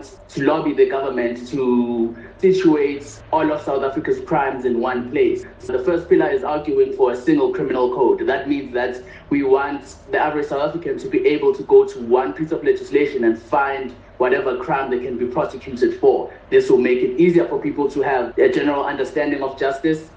want to lobby the government to situate all of South Africa's crimes in one place. So the first pillar is arguing for a single criminal code. That means that we want the average South African to be able to go to one piece of legislation and find whatever crime they can be prosecuted for. This will make it easier for people to have a general understanding of justice